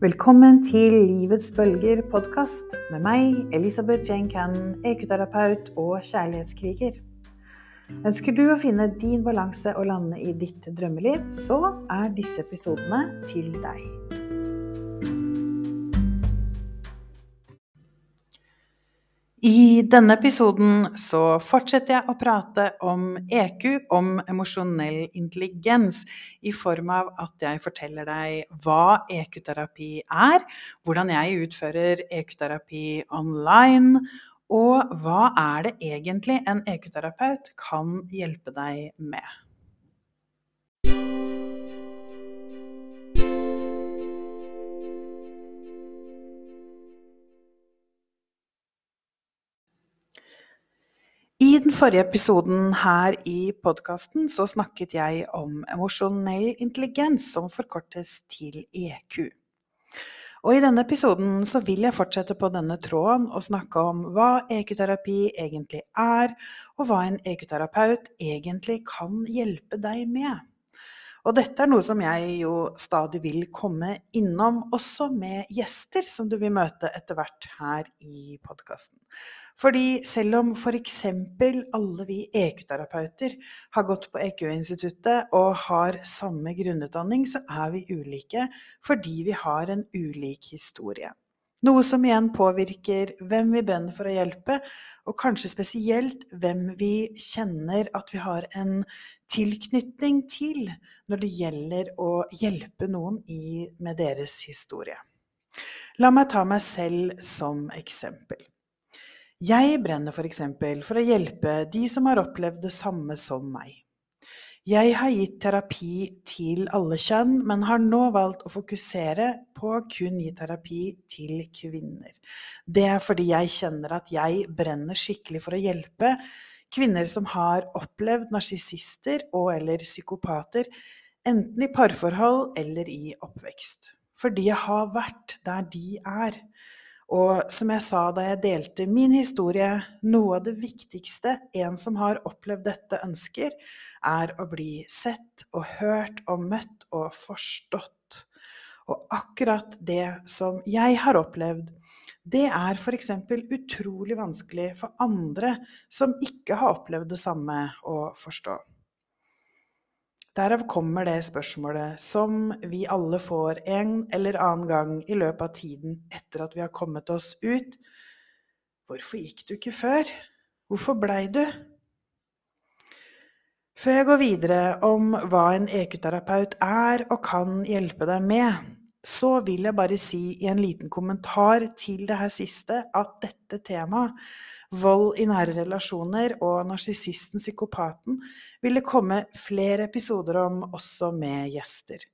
Velkommen til Livets bølger podkast med meg, Elisabeth Jane Cannon, EQ-terapeut og kjærlighetskriger. Ønsker du å finne din balanse og lande i ditt drømmeliv, så er disse episodene til deg. I denne episoden så fortsetter jeg å prate om EQ, om emosjonell intelligens, i form av at jeg forteller deg hva EQ-terapi er, hvordan jeg utfører EQ-terapi online, og hva er det egentlig en EQ-terapeut kan hjelpe deg med. I den forrige episoden her i podkasten så snakket jeg om emosjonell intelligens, som forkortes til EQ. Og i denne episoden så vil jeg fortsette på denne tråden og snakke om hva EQ-terapi egentlig er, og hva en EQ-terapeut egentlig kan hjelpe deg med. Og dette er noe som jeg jo stadig vil komme innom, også med gjester som du vil møte etter hvert her i podkasten. Fordi selv om f.eks. alle vi EQ-terapeuter har gått på EQ-instituttet og har samme grunnutdanning, så er vi ulike fordi vi har en ulik historie. Noe som igjen påvirker hvem vi brenner for å hjelpe, og kanskje spesielt hvem vi kjenner at vi har en tilknytning til når det gjelder å hjelpe noen i, med deres historie. La meg ta meg selv som eksempel. Jeg brenner f.eks. For, for å hjelpe de som har opplevd det samme som meg. Jeg har gitt terapi til alle kjønn, men har nå valgt å fokusere på kun gi terapi til kvinner. Det er fordi jeg kjenner at jeg brenner skikkelig for å hjelpe kvinner som har opplevd narsissister og eller psykopater, enten i parforhold eller i oppvekst. Fordi jeg har vært der de er. Og som jeg sa da jeg delte min historie, noe av det viktigste en som har opplevd dette, ønsker, er å bli sett og hørt og møtt og forstått. Og akkurat det som jeg har opplevd, det er f.eks. utrolig vanskelig for andre som ikke har opplevd det samme, å forstå. Derav kommer det spørsmålet som vi alle får en eller annen gang i løpet av tiden etter at vi har kommet oss ut. Hvorfor gikk du ikke før? Hvorfor blei du? Før jeg går videre om hva en EQ-terapeut er og kan hjelpe deg med, så vil jeg bare si i en liten kommentar til det her siste at dette temaet vold i nære relasjoner og narsissisten, psykopaten, vil det komme flere episoder om, også med gjester.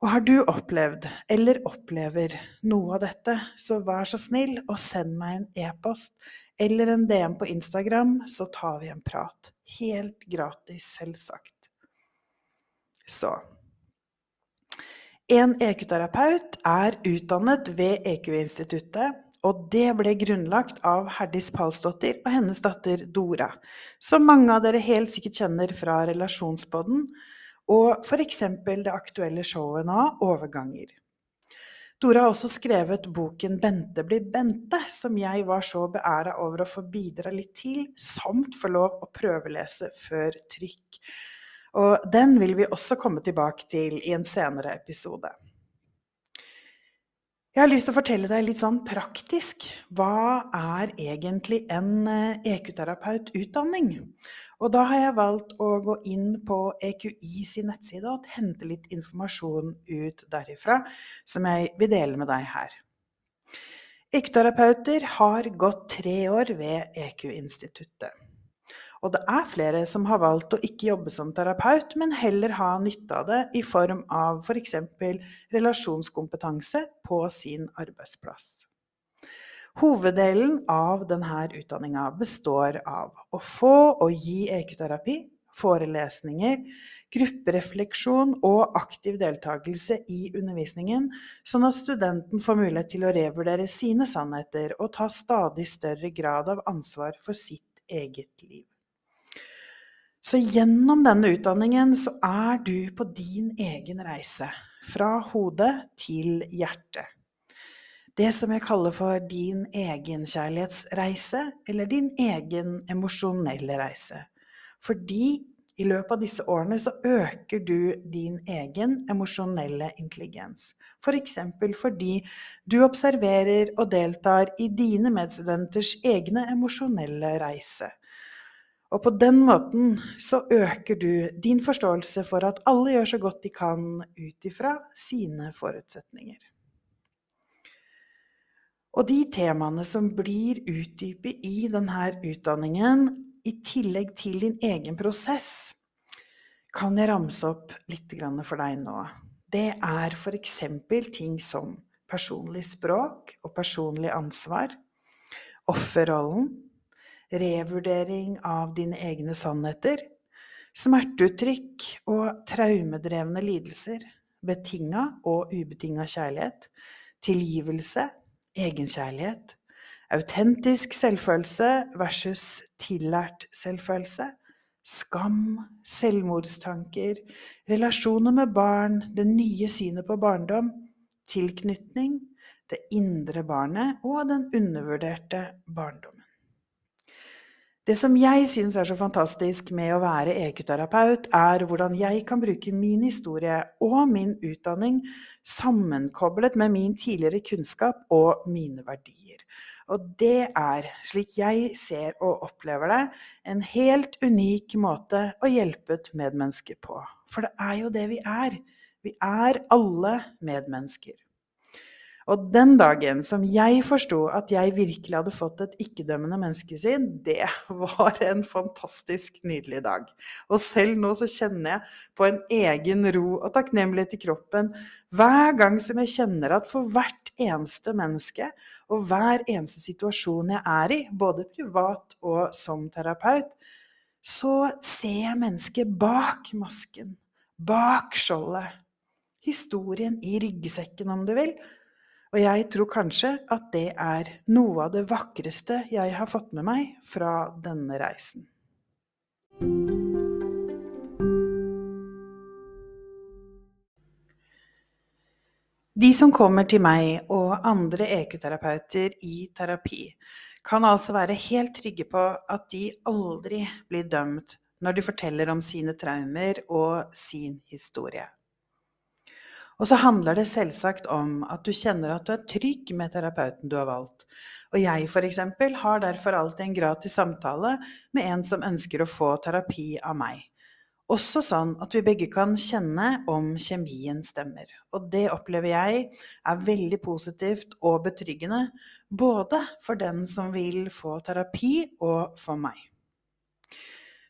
Og har du opplevd, eller opplever, noe av dette, så vær så snill og send meg en e-post eller en DM på Instagram, så tar vi en prat. Helt gratis, selvsagt. Så En EQ-terapeut er utdannet ved EQ-instituttet og det ble grunnlagt av Herdis Palsdottir og hennes datter Dora, som mange av dere helt sikkert kjenner fra Relasjonspodden og f.eks. det aktuelle showet nå, Overganger. Dora har også skrevet boken 'Bente blir Bente', som jeg var så beæra over å få bidra litt til, samt få lov å prøvelese før trykk. Og den vil vi også komme tilbake til i en senere episode. Jeg har lyst til å fortelle deg litt sånn praktisk. Hva er egentlig en EQ-terapeututdanning? Eh, e og da har jeg valgt å gå inn på EQI sin nettside og hente litt informasjon ut derifra, som jeg vil dele med deg her. EQ-terapeuter har gått tre år ved EQ-instituttet. Og det er flere som har valgt å ikke jobbe som terapeut, men heller ha nytte av det i form av f.eks. For relasjonskompetanse på sin arbeidsplass. Hoveddelen av denne utdanninga består av å få og gi EQ-terapi, forelesninger, grupperefleksjon og aktiv deltakelse i undervisningen, sånn at studenten får mulighet til å revurdere sine sannheter og ta stadig større grad av ansvar for sitt eget liv. Så gjennom denne utdanningen så er du på din egen reise. Fra hodet til hjertet. Det som jeg kaller for din egenkjærlighetsreise, eller din egen emosjonelle reise. Fordi i løpet av disse årene så øker du din egen emosjonelle intelligens. F.eks. For fordi du observerer og deltar i dine medstudenters egne emosjonelle reise. Og på den måten så øker du din forståelse for at alle gjør så godt de kan ut ifra sine forutsetninger. Og de temaene som blir utdypet i denne utdanningen, i tillegg til din egen prosess, kan jeg ramse opp litt for deg nå. Det er f.eks. ting som personlig språk og personlig ansvar, offerrollen, revurdering av dine egne sannheter, smerteuttrykk og traumedrevne lidelser, betinga og ubetinga kjærlighet, tilgivelse, egenkjærlighet, autentisk selvfølelse versus tillært selvfølelse, skam, selvmordstanker, relasjoner med barn, det nye synet på barndom, tilknytning, det indre barnet og den undervurderte barndommen. Det som jeg syns er så fantastisk med å være EQ-terapeut, er hvordan jeg kan bruke min historie og min utdanning sammenkoblet med min tidligere kunnskap og mine verdier. Og det er, slik jeg ser og opplever det, en helt unik måte å hjelpe et medmenneske på. For det er jo det vi er. Vi er alle medmennesker. Og den dagen som jeg forsto at jeg virkelig hadde fått et ikke-dømmende menneskesyn, det var en fantastisk nydelig dag. Og selv nå så kjenner jeg på en egen ro og takknemlighet i kroppen hver gang som jeg kjenner at for hvert eneste menneske og hver eneste situasjon jeg er i, både privat og som terapeut, så ser jeg mennesket bak masken, bak skjoldet. Historien i ryggsekken, om du vil og jeg tror kanskje at det er noe av det vakreste jeg har fått med meg fra denne reisen. De som kommer til meg og andre EQ-terapeuter i terapi, kan altså være helt trygge på at de aldri blir dømt når de forteller om sine traumer og sin historie. Og så handler det selvsagt om at du kjenner at du er trygg med terapeuten du har valgt. Og jeg f.eks. har derfor alltid en gratis samtale med en som ønsker å få terapi av meg. Også sånn at vi begge kan kjenne om kjemien stemmer. Og det opplever jeg er veldig positivt og betryggende, både for den som vil få terapi, og for meg.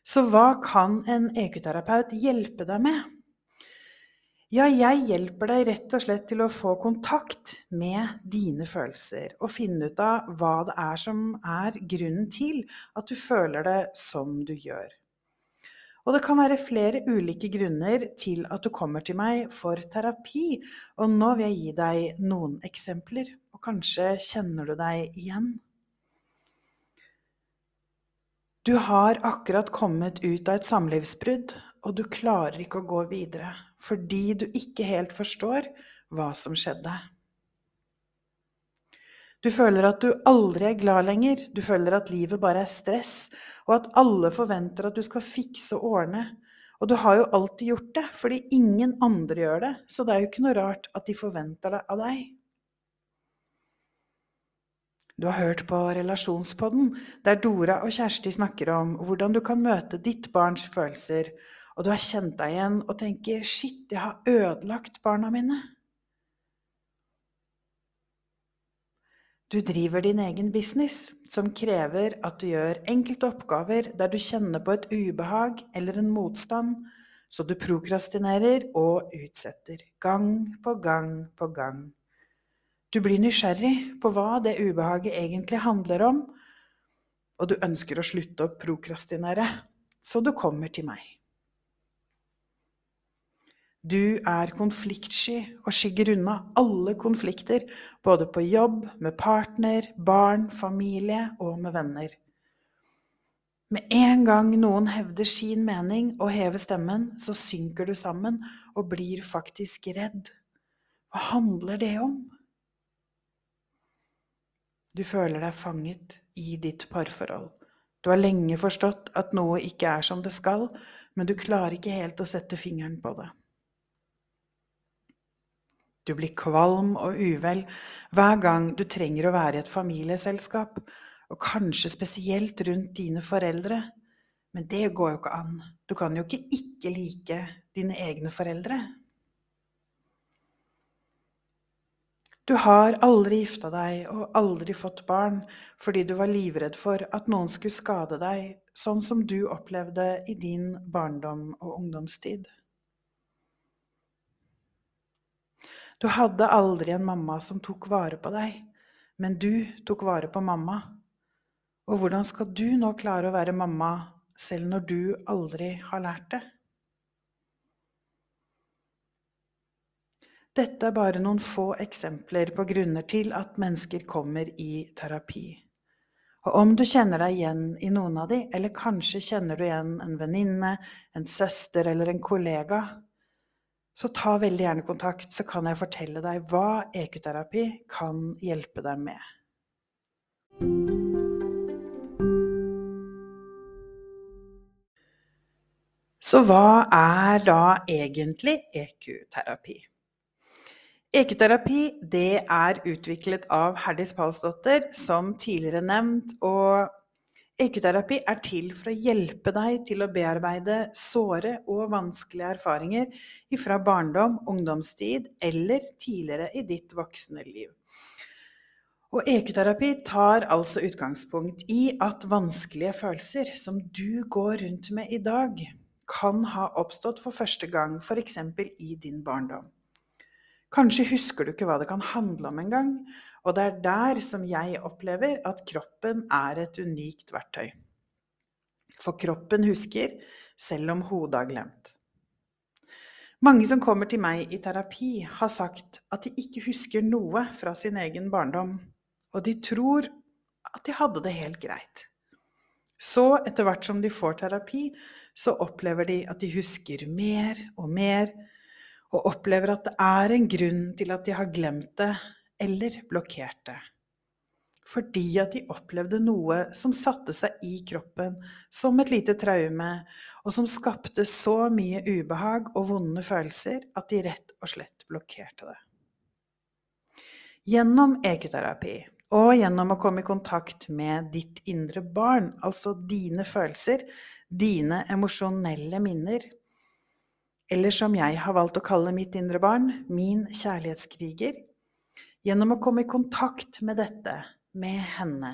Så hva kan en EQ-terapeut hjelpe deg med? Ja, jeg hjelper deg rett og slett til å få kontakt med dine følelser, og finne ut av hva det er som er grunnen til at du føler det som du gjør. Og det kan være flere ulike grunner til at du kommer til meg for terapi, og nå vil jeg gi deg noen eksempler, og kanskje kjenner du deg igjen. Du har akkurat kommet ut av et samlivsbrudd, og du klarer ikke å gå videre fordi du ikke helt forstår hva som skjedde. Du føler at du aldri er glad lenger, du føler at livet bare er stress, og at alle forventer at du skal fikse og ordne. Og du har jo alltid gjort det, fordi ingen andre gjør det, så det er jo ikke noe rart at de forventer det av deg. Du har hørt på Relasjonspodden, der Dora og Kjersti snakker om hvordan du kan møte ditt barns følelser, og du har kjent deg igjen og tenker 'shit, jeg har ødelagt barna mine'. Du driver din egen business, som krever at du gjør enkelte oppgaver der du kjenner på et ubehag eller en motstand, så du prokrastinerer og utsetter, gang på gang på gang. Du blir nysgjerrig på hva det ubehaget egentlig handler om, og du ønsker å slutte å prokrastinere, så du kommer til meg. Du er konfliktsky og skygger unna alle konflikter, både på jobb, med partner, barn, familie og med venner. Med en gang noen hevder sin mening og hever stemmen, så synker du sammen og blir faktisk redd. Hva handler det om? Du føler deg fanget i ditt parforhold. Du har lenge forstått at noe ikke er som det skal, men du klarer ikke helt å sette fingeren på det. Du blir kvalm og uvel hver gang du trenger å være i et familieselskap, og kanskje spesielt rundt dine foreldre. Men det går jo ikke an. Du kan jo ikke ikke like dine egne foreldre. Du har aldri gifta deg og aldri fått barn fordi du var livredd for at noen skulle skade deg, sånn som du opplevde i din barndom og ungdomstid. Du hadde aldri en mamma som tok vare på deg, men du tok vare på mamma. Og hvordan skal du nå klare å være mamma selv når du aldri har lært det? Dette er bare noen få eksempler på grunner til at mennesker kommer i terapi. Og om du kjenner deg igjen i noen av de, eller kanskje kjenner du igjen en venninne, en søster eller en kollega, så ta veldig gjerne kontakt, så kan jeg fortelle deg hva EQ-terapi kan hjelpe deg med. Så hva er da egentlig EQ-terapi? EQ-terapi det er utviklet av Herdis Palsdotter, som tidligere nevnt, og EQ-terapi er til for å hjelpe deg til å bearbeide såre og vanskelige erfaringer fra barndom, ungdomstid eller tidligere i ditt voksne liv. Og EQ-terapi tar altså utgangspunkt i at vanskelige følelser som du går rundt med i dag, kan ha oppstått for første gang f.eks. i din barndom. Kanskje husker du ikke hva det kan handle om engang, og det er der som jeg opplever at kroppen er et unikt verktøy. For kroppen husker, selv om hodet har glemt. Mange som kommer til meg i terapi, har sagt at de ikke husker noe fra sin egen barndom, og de tror at de hadde det helt greit. Så, etter hvert som de får terapi, så opplever de at de husker mer og mer, og opplever at det er en grunn til at de har glemt det eller blokkerte. Fordi at de opplevde noe som satte seg i kroppen som et lite traume, og som skapte så mye ubehag og vonde følelser at de rett og slett blokkerte det. Gjennom ekoterapi og gjennom å komme i kontakt med ditt indre barn, altså dine følelser, dine emosjonelle minner, eller som jeg har valgt å kalle mitt indre barn, min kjærlighetskriger, Gjennom å komme i kontakt med dette, med henne,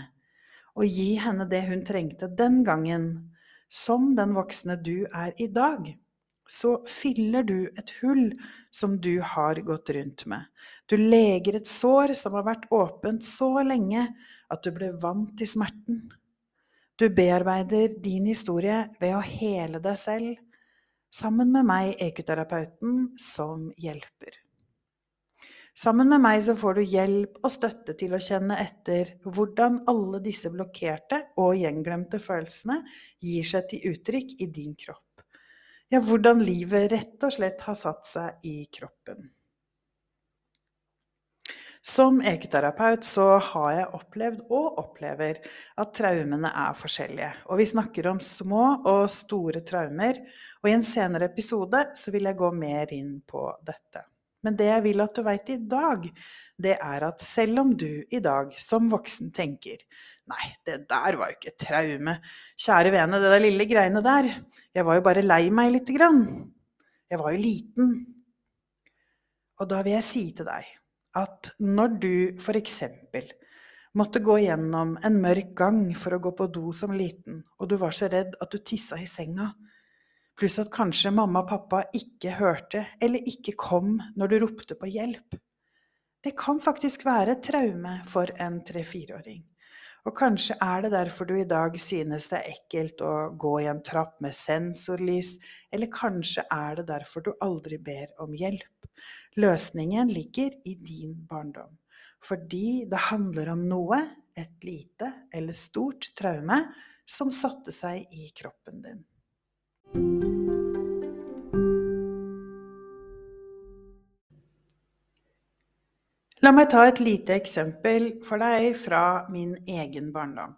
og gi henne det hun trengte den gangen, som den voksne du er i dag, så fyller du et hull som du har gått rundt med. Du leger et sår som har vært åpent så lenge at du ble vant til smerten. Du bearbeider din historie ved å hele deg selv, sammen med meg, ekoterapeuten, som hjelper. Sammen med meg så får du hjelp og støtte til å kjenne etter hvordan alle disse blokkerte og gjenglemte følelsene gir seg til uttrykk i din kropp. Ja, hvordan livet rett og slett har satt seg i kroppen. Som ekoterapeut så har jeg opplevd og opplever at traumene er forskjellige. Og vi snakker om små og store traumer, og i en senere episode så vil jeg gå mer inn på dette. Men det jeg vil at du veit i dag, det er at selv om du i dag som voksen tenker Nei, det der var jo ikke traume. Kjære vene, det der lille greiene der. Jeg var jo bare lei meg lite grann. Jeg var jo liten. Og da vil jeg si til deg at når du f.eks. måtte gå gjennom en mørk gang for å gå på do som liten, og du var så redd at du tissa i senga, pluss at kanskje mamma og pappa ikke hørte eller ikke kom når du ropte på hjelp. Det kan faktisk være et traume for en tre-fireåring. Og kanskje er det derfor du i dag synes det er ekkelt å gå i en trapp med sensorlys, eller kanskje er det derfor du aldri ber om hjelp. Løsningen ligger i din barndom. Fordi det handler om noe, et lite eller stort traume, som satte seg i kroppen din. La meg ta et lite eksempel for deg fra min egen barndom.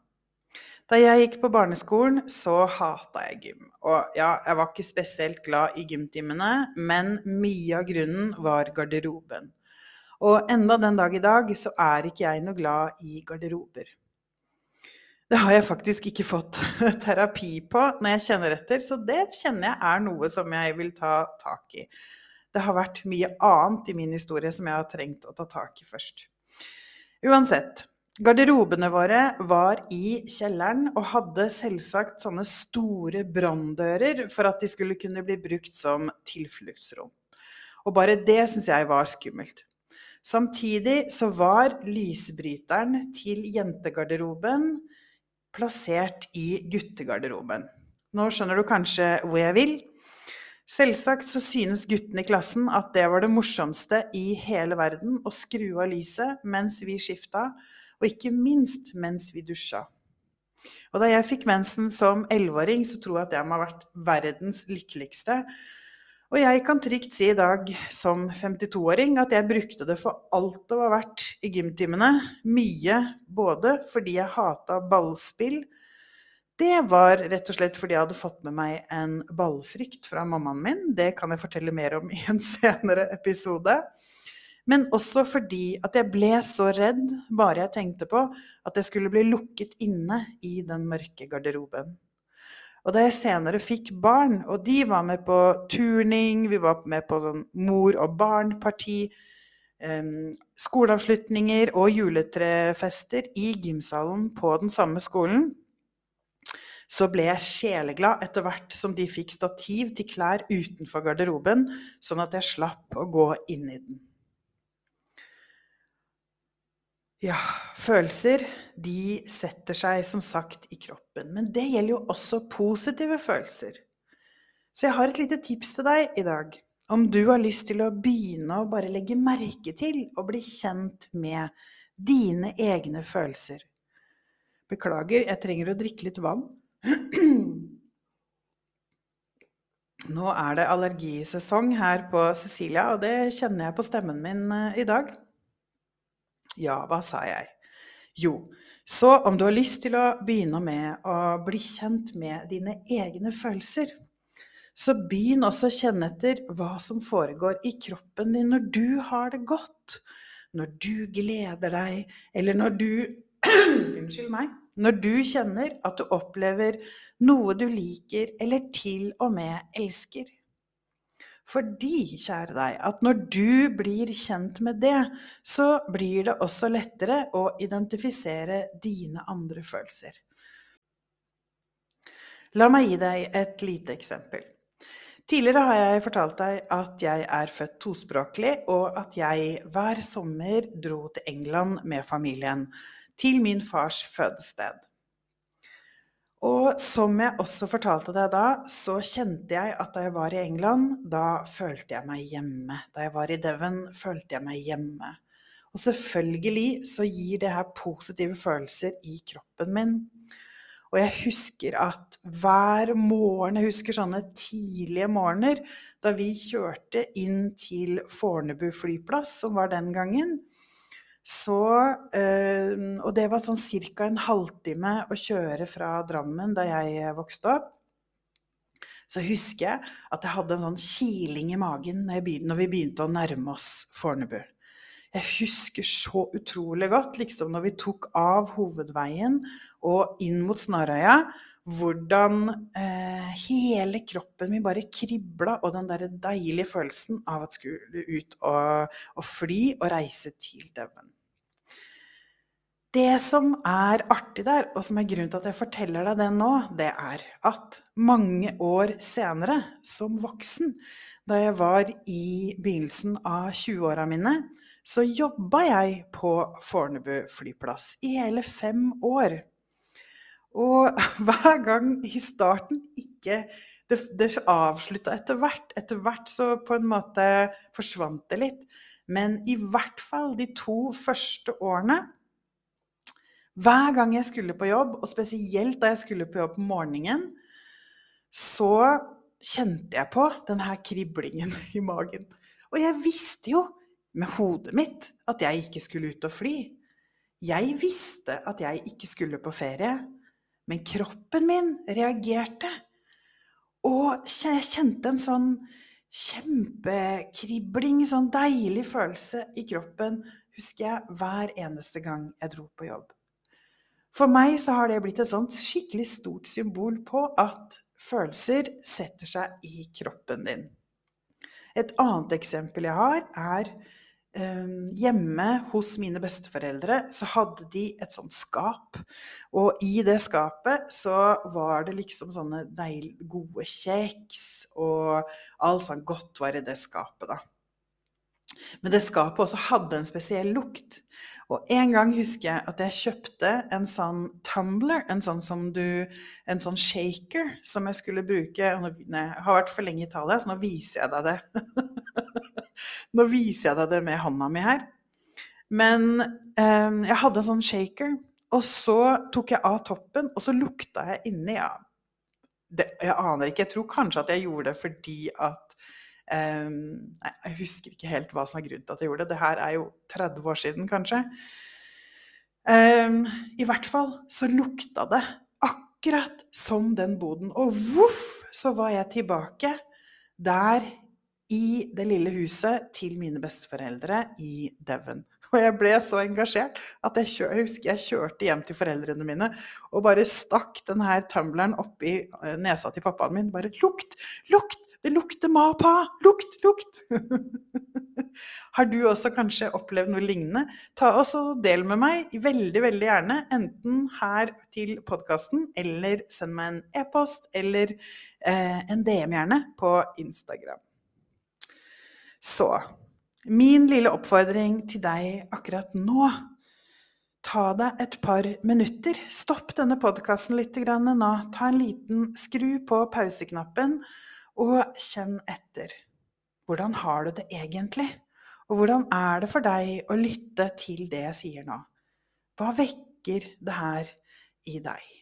Da jeg gikk på barneskolen, så hata jeg gym. Og ja, jeg var ikke spesielt glad i gymtimene, men mye av grunnen var garderoben. Og enda den dag i dag så er ikke jeg noe glad i garderober. Det har jeg faktisk ikke fått terapi på når jeg kjenner etter, så det kjenner jeg er noe som jeg vil ta tak i. Det har vært mye annet i min historie som jeg har trengt å ta tak i først. Uansett. Garderobene våre var i kjelleren og hadde selvsagt sånne store branndører for at de skulle kunne bli brukt som tilfluktsrom. Og bare det syns jeg var skummelt. Samtidig så var lysbryteren til jentegarderoben plassert i guttegarderoben. Nå skjønner du kanskje hvor jeg vil. Selvsagt så synes guttene i klassen at det var det morsomste i hele verden å skru av lyset mens vi skifta, og ikke minst mens vi dusja. Og da jeg fikk mensen som elleveåring, så tror jeg at jeg må ha vært verdens lykkeligste. Og jeg kan trygt si i dag som 52-åring at jeg brukte det for alt det var verdt i gymtimene. Mye både fordi jeg hata ballspill, det var rett og slett fordi jeg hadde fått med meg en ballfrykt fra mammaen min. Det kan jeg fortelle mer om i en senere episode. Men også fordi at jeg ble så redd bare jeg tenkte på at jeg skulle bli lukket inne i den mørke garderoben. Og da jeg senere fikk barn, og de var med på turning, vi var med på sånn mor og barn-parti, um, skoleavslutninger og juletrefester i gymsalen på den samme skolen, så ble jeg sjeleglad etter hvert som de fikk stativ til klær utenfor garderoben, sånn at jeg slapp å gå inn i den. Ja, følelser de setter seg som sagt i kroppen. Men det gjelder jo også positive følelser. Så jeg har et lite tips til deg i dag. Om du har lyst til å begynne å bare legge merke til og bli kjent med dine egne følelser. Beklager, jeg trenger å drikke litt vann. Nå er det allergisesong her på Cecilia, og det kjenner jeg på stemmen min eh, i dag. Ja, hva sa jeg? Jo, så om du har lyst til å begynne med å bli kjent med dine egne følelser, så begynn også å kjenne etter hva som foregår i kroppen din når du har det godt, når du gleder deg, eller når du Unnskyld meg når du kjenner at du opplever noe du liker eller til og med elsker. Fordi, kjære deg, at når du blir kjent med det, så blir det også lettere å identifisere dine andre følelser. La meg gi deg et lite eksempel. Tidligere har jeg fortalt deg at jeg er født tospråklig, og at jeg hver sommer dro til England med familien til min fars fødested. Og som jeg også fortalte deg da, så kjente jeg at da jeg var i England, da følte jeg meg hjemme. Da jeg var i Devon, følte jeg meg hjemme. Og selvfølgelig så gir det her positive følelser i kroppen min. Og jeg husker at hver morgen, jeg husker sånne tidlige morgener, da vi kjørte inn til Fornebu flyplass, som var den gangen, så øh, Og det var sånn ca. en halvtime å kjøre fra Drammen da jeg vokste opp. Så husker jeg at jeg hadde en sånn kiling i magen når vi begynte å nærme oss Fornebu. Jeg husker så utrolig godt, liksom når vi tok av hovedveien og inn mot Snarøya, hvordan eh, hele kroppen min bare kribla, og den derre deilige følelsen av at skulle ut og, og fly og reise til Devon. Det som er artig der, og som er grunnen til at jeg forteller deg det nå, det er at mange år senere, som voksen, da jeg var i begynnelsen av 20-åra mine, så jobba jeg på Fornebu flyplass i hele fem år. Og hver gang i starten ikke Det, det avslutta etter hvert. Etter hvert så på en måte forsvant det litt. Men i hvert fall de to første årene Hver gang jeg skulle på jobb, og spesielt da jeg skulle på jobb om morgenen, så kjente jeg på denne kriblingen i magen. Og jeg visste jo med hodet mitt at jeg ikke skulle ut og fly. Jeg visste at jeg ikke skulle på ferie, men kroppen min reagerte. Og jeg kjente en sånn kjempekribling, sånn deilig følelse i kroppen, husker jeg, hver eneste gang jeg dro på jobb. For meg så har det blitt et sånt skikkelig stort symbol på at følelser setter seg i kroppen din. Et annet eksempel jeg har, er eh, hjemme hos mine besteforeldre så hadde de et sånt skap. Og i det skapet så var det liksom sånne deil, gode kjeks og alt sånn godt var i det skapet, da. Men det skapet også hadde en spesiell lukt. Og en gang husker jeg at jeg kjøpte en sånn tumbler, en sånn du En sånn shaker som jeg skulle bruke nå, Jeg har vært for lenge i Italia, så nå viser jeg deg det. nå viser jeg deg det med hånda mi her. Men eh, jeg hadde en sånn shaker, og så tok jeg av toppen, og så lukta jeg inni. Ja, det, jeg aner ikke. Jeg tror kanskje at jeg gjorde det fordi at Um, jeg husker ikke helt hva som er grunnen til at jeg gjorde det. Det her er jo 30 år siden, kanskje. Um, I hvert fall så lukta det akkurat som den boden. Og voff, så var jeg tilbake der i det lille huset til mine besteforeldre i Devon. Og jeg ble så engasjert at jeg, kjør, jeg, husker jeg kjørte hjem til foreldrene mine og bare stakk denne tumbleren oppi eh, nesa til pappaen min. Bare lukt, lukt! Det lukter mapa! Lukt, lukt! Har du også kanskje opplevd noe lignende? Ta oss og Del med meg, veldig veldig gjerne. Enten her til podkasten, eller send meg en e-post, eller eh, en DM gjerne på Instagram. Så min lille oppfordring til deg akkurat nå Ta deg et par minutter. Stopp denne podkasten litt nå. Ta en liten skru på pauseknappen og kjenn etter. Hvordan har du det egentlig? Og hvordan er det for deg å lytte til det jeg sier nå? Hva vekker det her i deg?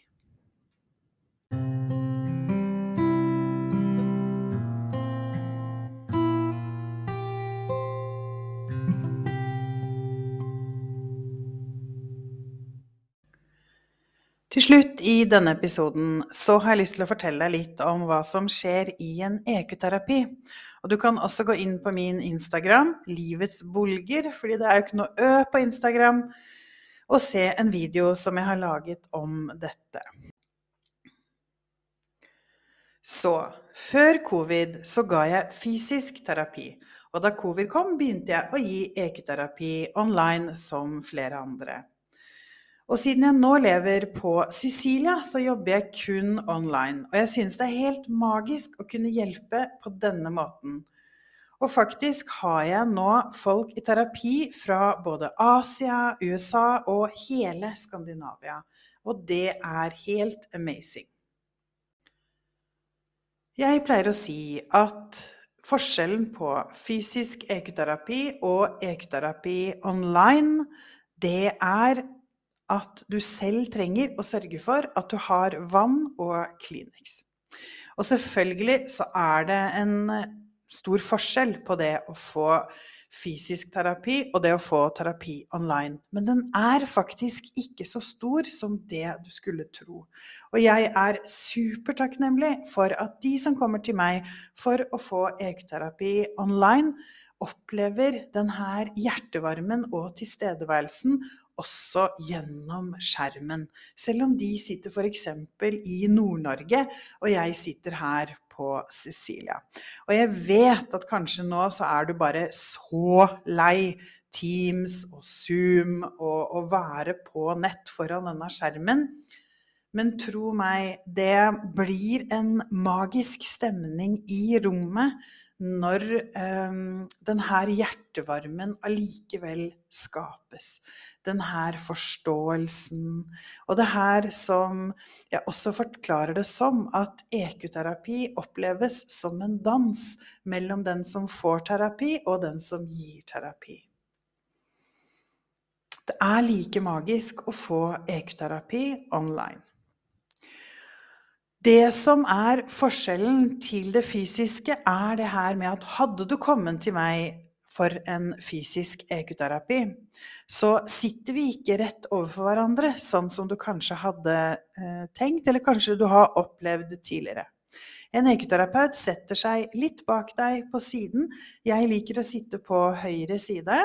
Til slutt i denne episoden så har jeg lyst til å fortelle deg litt om hva som skjer i en EQ-terapi. Og du kan også gå inn på min Instagram, Livets bolger, fordi det er jo ikke noe Ø på Instagram, og se en video som jeg har laget om dette. Så før covid så ga jeg fysisk terapi. Og da covid kom, begynte jeg å gi EQ-terapi online som flere andre. Og siden jeg nå lever på Sicilia, så jobber jeg kun online. Og jeg synes det er helt magisk å kunne hjelpe på denne måten. Og faktisk har jeg nå folk i terapi fra både Asia, USA og hele Skandinavia. Og det er helt amazing. Jeg pleier å si at forskjellen på fysisk ekoterapi og ekoterapi online, det er at du selv trenger å sørge for at du har vann og Kleenex. Og selvfølgelig så er det en stor forskjell på det å få fysisk terapi og det å få terapi online. Men den er faktisk ikke så stor som det du skulle tro. Og jeg er supertakknemlig for at de som kommer til meg for å få EQ-terapi online, opplever denne hjertevarmen og tilstedeværelsen også gjennom skjermen. Selv om de sitter f.eks. i Nord-Norge, og jeg sitter her på Sicilia. Og jeg vet at kanskje nå så er du bare så lei Teams og Zoom og å være på nett foran denne skjermen. Men tro meg, det blir en magisk stemning i rommet når eh, denne hjertevarmen allikevel skapes. Denne forståelsen. Og det her som jeg også forklarer det som, at EQ-terapi oppleves som en dans mellom den som får terapi, og den som gir terapi. Det er like magisk å få EQ-terapi online. Det som er forskjellen til det fysiske, er det her med at hadde du kommet til meg for en fysisk EQ-terapi, så sitter vi ikke rett overfor hverandre, sånn som du kanskje hadde eh, tenkt, eller kanskje du har opplevd tidligere. En EQ-terapeut setter seg litt bak deg på siden. Jeg liker å sitte på høyre side.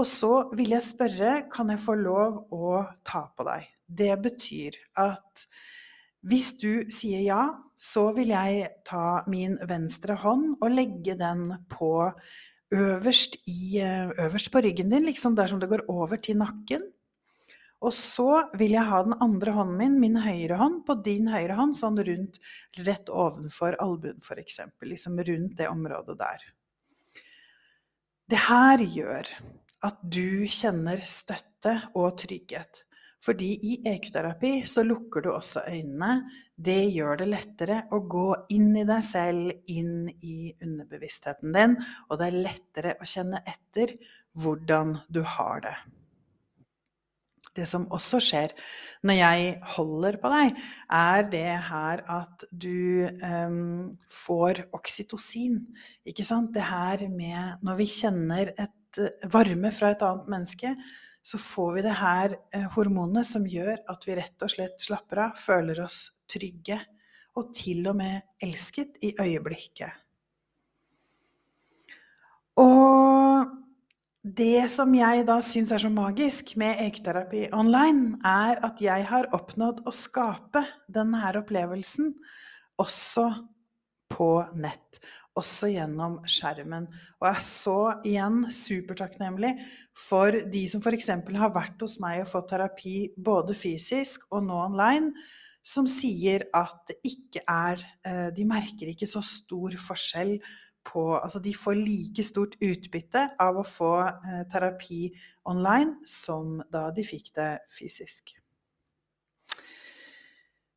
Og så vil jeg spørre kan jeg få lov å ta på deg. Det betyr at hvis du sier ja, så vil jeg ta min venstre hånd og legge den på øverst, i, øverst på ryggen din, liksom der som det går over til nakken. Og så vil jeg ha den andre hånden min, min høyre hånd, på din høyre hånd, sånn rundt, rett ovenfor albuen f.eks. Liksom rundt det området der. Det her gjør at du kjenner støtte og trygghet. Fordi i EQ-terapi så lukker du også øynene. Det gjør det lettere å gå inn i deg selv, inn i underbevisstheten din. Og det er lettere å kjenne etter hvordan du har det. Det som også skjer når jeg holder på deg, er det her at du um, får oksytocin. Ikke sant? Det her med når vi kjenner et varme fra et annet menneske, så får vi det her eh, hormonet som gjør at vi rett og slett slapper av, føler oss trygge og til og med elsket i øyeblikket. Og det som jeg da syns er så magisk med eketerapi online, er at jeg har oppnådd å skape denne opplevelsen også på nett også gjennom skjermen. Og jeg er så igjen supertakknemlig for de som f.eks. har vært hos meg og fått terapi både fysisk og nå online, som sier at det ikke er eh, De merker ikke så stor forskjell på Altså de får like stort utbytte av å få eh, terapi online som da de fikk det fysisk.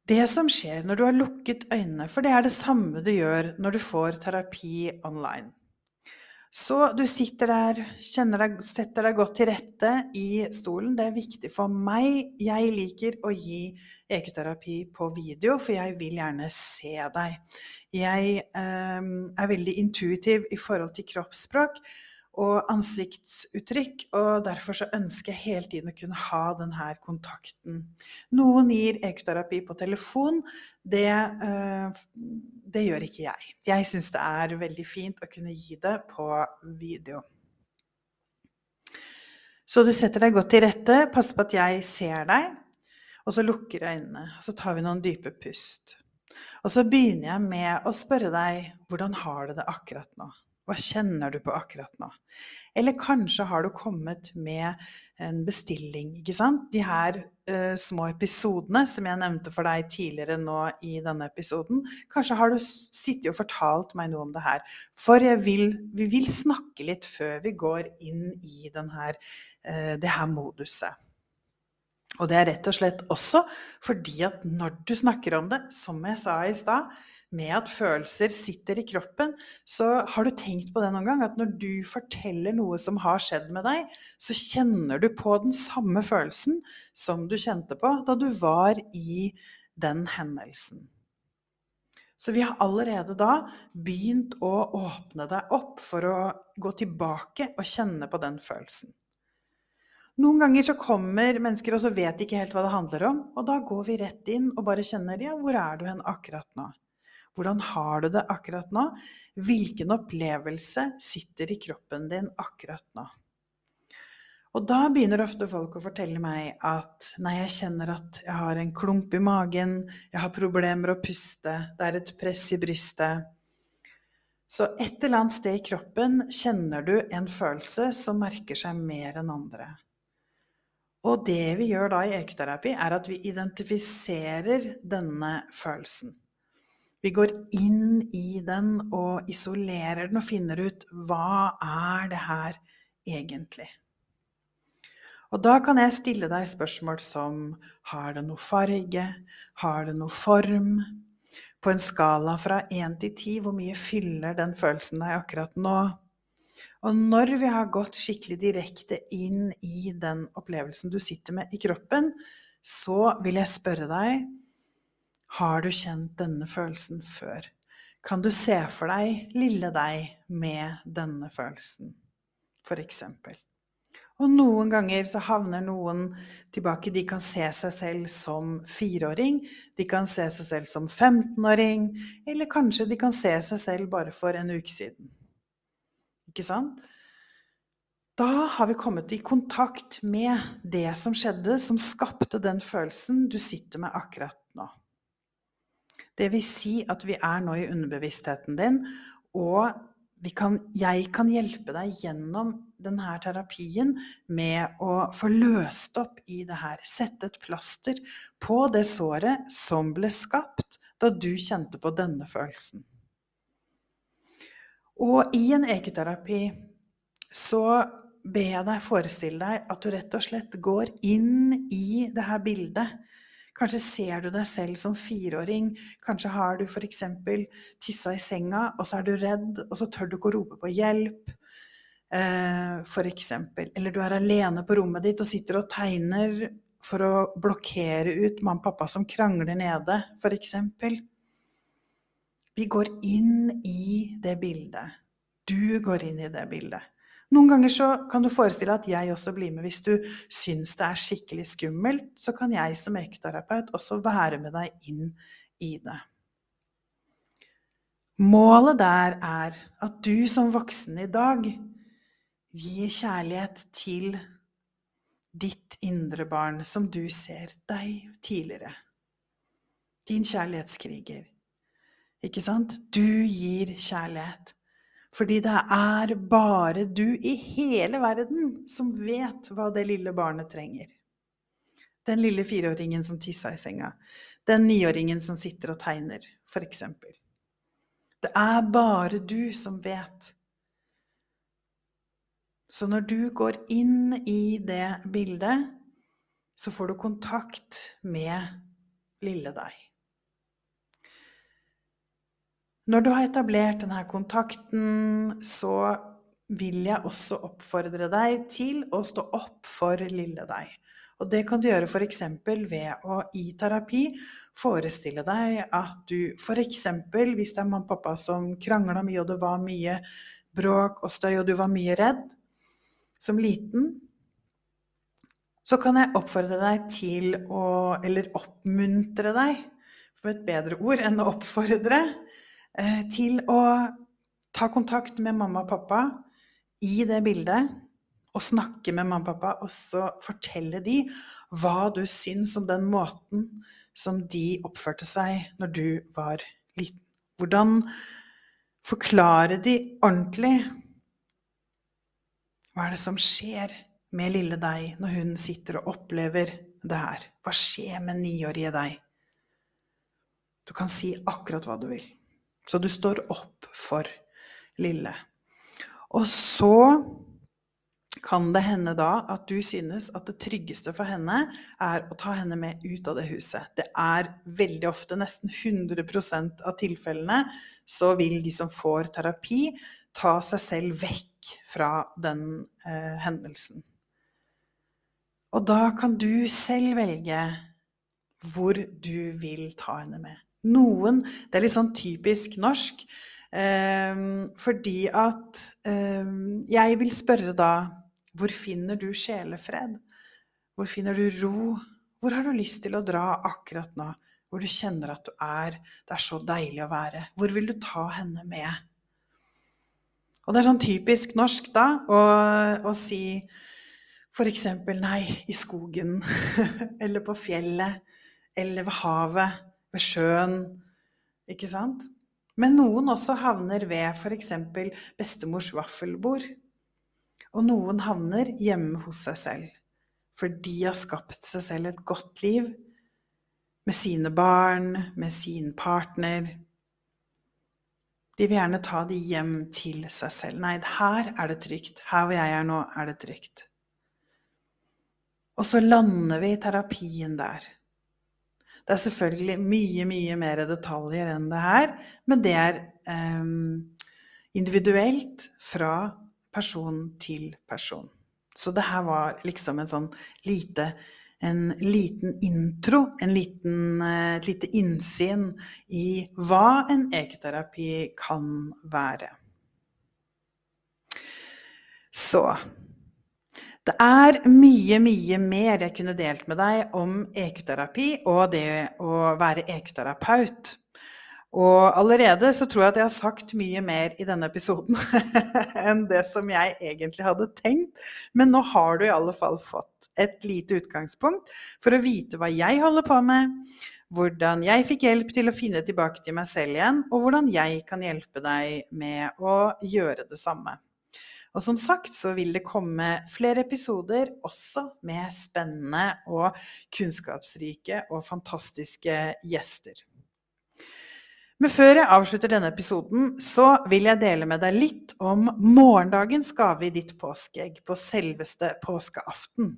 Det som skjer når du har lukket øynene, for det er det samme du gjør når du får terapi online. Så du sitter der, deg, setter deg godt til rette i stolen. Det er viktig for meg. Jeg liker å gi EQ-terapi på video, for jeg vil gjerne se deg. Jeg eh, er veldig intuitiv i forhold til kroppsspråk og ansiktsuttrykk, og derfor så ønsker jeg hele tiden å kunne ha denne kontakten. Noen gir ekoterapi på telefon. Det, eh, det gjør ikke jeg. Jeg syns det er veldig fint å kunne gi det på video. Så du setter deg godt til rette, passer på at jeg ser deg, og så lukker øynene. Så tar vi noen dype pust. Og så begynner jeg med å spørre deg hvordan har du det akkurat nå? Hva kjenner du på akkurat nå? Eller kanskje har du kommet med en bestilling, ikke sant? De her uh, små episodene som jeg nevnte for deg tidligere nå i denne episoden. Kanskje har du sittet og fortalt meg noe om det her. For vil, vi vil snakke litt før vi går inn i denne, uh, det her moduset. Og det er rett og slett også fordi at når du snakker om det, som jeg sa i stad, med at følelser sitter i kroppen, så har du tenkt på det noen gang? At når du forteller noe som har skjedd med deg, så kjenner du på den samme følelsen som du kjente på da du var i den hendelsen. Så vi har allerede da begynt å åpne deg opp for å gå tilbake og kjenne på den følelsen. Noen ganger så kommer mennesker og så vet ikke helt hva det handler om, og da går vi rett inn og bare kjenner ja, hvor er du hen akkurat nå? Hvordan har du det akkurat nå? Hvilken opplevelse sitter i kroppen din akkurat nå? Og da begynner ofte folk å fortelle meg at nei, jeg kjenner at jeg har en klump i magen, jeg har problemer å puste, det er et press i brystet. Så et eller annet sted i kroppen kjenner du en følelse som merker seg mer enn andre. Og det vi gjør da i ekoterapi, er at vi identifiserer denne følelsen. Vi går inn i den og isolerer den og finner ut hva er det her egentlig. Og da kan jeg stille deg spørsmål som har det noe farge, har det noe form? På en skala fra én til ti, hvor mye fyller den følelsen deg akkurat nå? Og når vi har gått skikkelig direkte inn i den opplevelsen du sitter med i kroppen, så vil jeg spørre deg har du kjent denne følelsen før? Kan du se for deg lille deg med denne følelsen, f.eks.? Og noen ganger så havner noen tilbake. De kan se seg selv som fireåring, de kan se seg selv som 15-åring, eller kanskje de kan se seg selv bare for en uke siden. Ikke sant? Da har vi kommet i kontakt med det som skjedde, som skapte den følelsen du sitter med akkurat nå. Det vil si at vi er nå i underbevisstheten din, og kan, jeg kan hjelpe deg gjennom denne terapien med å få løst opp i det her. Sette et plaster på det såret som ble skapt da du kjente på denne følelsen. Og i en ekoterapi så ber jeg deg forestille deg at du rett og slett går inn i det her bildet Kanskje ser du deg selv som fireåring. Kanskje har du f.eks. tissa i senga, og så er du redd, og så tør du ikke å rope på hjelp. Eh, f.eks. Eller du er alene på rommet ditt og sitter og tegner for å blokkere ut mamma og pappa som krangler nede, f.eks. Vi går inn i det bildet. Du går inn i det bildet. Noen ganger så kan du forestille at jeg også blir med. Hvis du syns det er skikkelig skummelt, så kan jeg som ekoterapeut også være med deg inn i det. Målet der er at du som voksen i dag gir kjærlighet til ditt indre barn som du ser deg tidligere. Din kjærlighetskriger. Ikke sant? Du gir kjærlighet. Fordi det er bare du i hele verden som vet hva det lille barnet trenger. Den lille fireåringen som tissa i senga. Den niåringen som sitter og tegner, f.eks. Det er bare du som vet. Så når du går inn i det bildet, så får du kontakt med lille deg. Når du har etablert denne kontakten, så vil jeg også oppfordre deg til å stå opp for lille deg. Og det kan du gjøre f.eks. ved å i terapi forestille deg at du f.eks. hvis det er mamma og pappa som krangla mye, og det var mye bråk og støy, og du var mye redd som liten, så kan jeg oppfordre deg til å Eller oppmuntre deg, for et bedre ord enn å oppfordre til å ta kontakt med mamma og pappa i det bildet, og snakke med mamma og pappa, og så fortelle de hva du syns om den måten som de oppførte seg når du var liten. Hvordan forklare de ordentlig hva er det som skjer med lille deg når hun sitter og opplever det her? Hva skjer med niårige deg? Du kan si akkurat hva du vil. Så du står opp for lille. Og så kan det hende da at du synes at det tryggeste for henne er å ta henne med ut av det huset. Det er veldig ofte, nesten 100% av tilfellene, så vil de som får terapi, ta seg selv vekk fra den eh, hendelsen. Og da kan du selv velge hvor du vil ta henne med. Noen Det er litt sånn typisk norsk. Eh, fordi at eh, Jeg vil spørre da Hvor finner du sjelefred? Hvor finner du ro? Hvor har du lyst til å dra akkurat nå? Hvor du kjenner at du er. Det er så deilig å være. Hvor vil du ta henne med? Og det er sånn typisk norsk da å, å si f.eks. nei, i skogen. eller på fjellet. Eller ved havet ved sjøen, ikke sant? Men noen også havner ved f.eks. bestemors vaffelbord. Og noen havner hjemme hos seg selv. For de har skapt seg selv et godt liv med sine barn, med sin partner. De vil gjerne ta de hjem til seg selv. Nei, her er det trygt. Her hvor jeg er nå, er det trygt. Og så lander vi i terapien der. Det er selvfølgelig mye, mye mer detaljer enn det her, men det er eh, individuelt fra person til person. Så det her var liksom en sånn lite en liten intro, en liten, eh, et lite innsyn i hva en ekoterapi kan være. Så det er mye, mye mer jeg kunne delt med deg om ekoterapi og det å være ekoterapeut. Og allerede så tror jeg at jeg har sagt mye mer i denne episoden enn det som jeg egentlig hadde tenkt. Men nå har du i alle fall fått et lite utgangspunkt for å vite hva jeg holder på med, hvordan jeg fikk hjelp til å finne tilbake til meg selv igjen, og hvordan jeg kan hjelpe deg med å gjøre det samme. Og som sagt så vil det komme flere episoder også med spennende og kunnskapsrike og fantastiske gjester. Men før jeg avslutter denne episoden, så vil jeg dele med deg litt om morgendagens gave i ditt påskeegg på selveste påskeaften.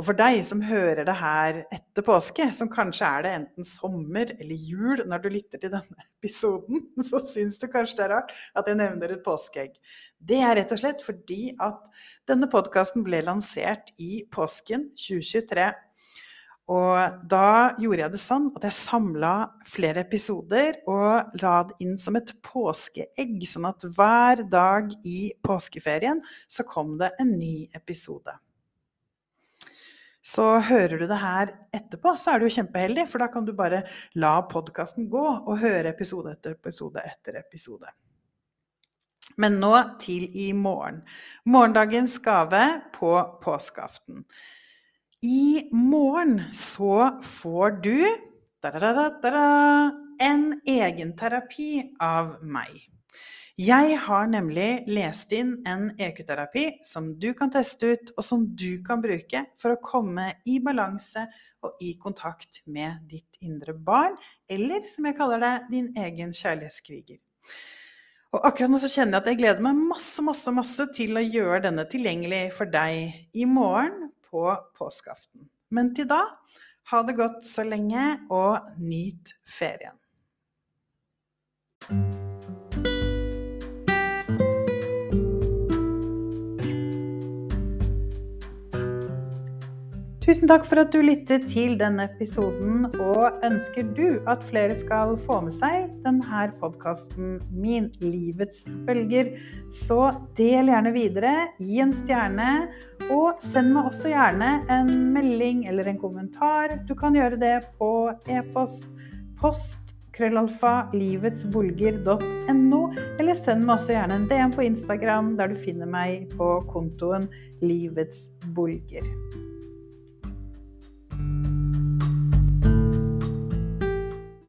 Og for deg som hører det her etter påske, som kanskje er det enten sommer eller jul når du lytter til denne episoden, så syns du kanskje det er rart at jeg nevner et påskeegg. Det er rett og slett fordi at denne podkasten ble lansert i påsken 2023. Og da gjorde jeg det sånn at jeg samla flere episoder og la det inn som et påskeegg. Sånn at hver dag i påskeferien så kom det en ny episode. Så hører du det her etterpå, så er du jo kjempeheldig, for da kan du bare la podkasten gå og høre episode etter episode etter episode. Men nå til i morgen. Morgendagens gave på påskeaften. I morgen så får du da, da, da, en egen terapi av meg. Jeg har nemlig lest inn en EQ-terapi som du kan teste ut, og som du kan bruke for å komme i balanse og i kontakt med ditt indre barn, eller som jeg kaller det, din egen kjærlighetskriger. Og akkurat nå så kjenner jeg at jeg gleder meg masse, masse, masse til å gjøre denne tilgjengelig for deg i morgen på påskeaften. Men til da, ha det godt så lenge, og nyt ferien. Tusen takk for at du lyttet til denne episoden. Og ønsker du at flere skal få med seg denne podkasten Min livets bølger, så del gjerne videre. Gi en stjerne. Og send meg også gjerne en melding eller en kommentar. Du kan gjøre det på e-post. Post krøllalfa livetsbolger.no, eller send meg også gjerne en DM på Instagram, der du finner meg på kontoen Livets Bolger.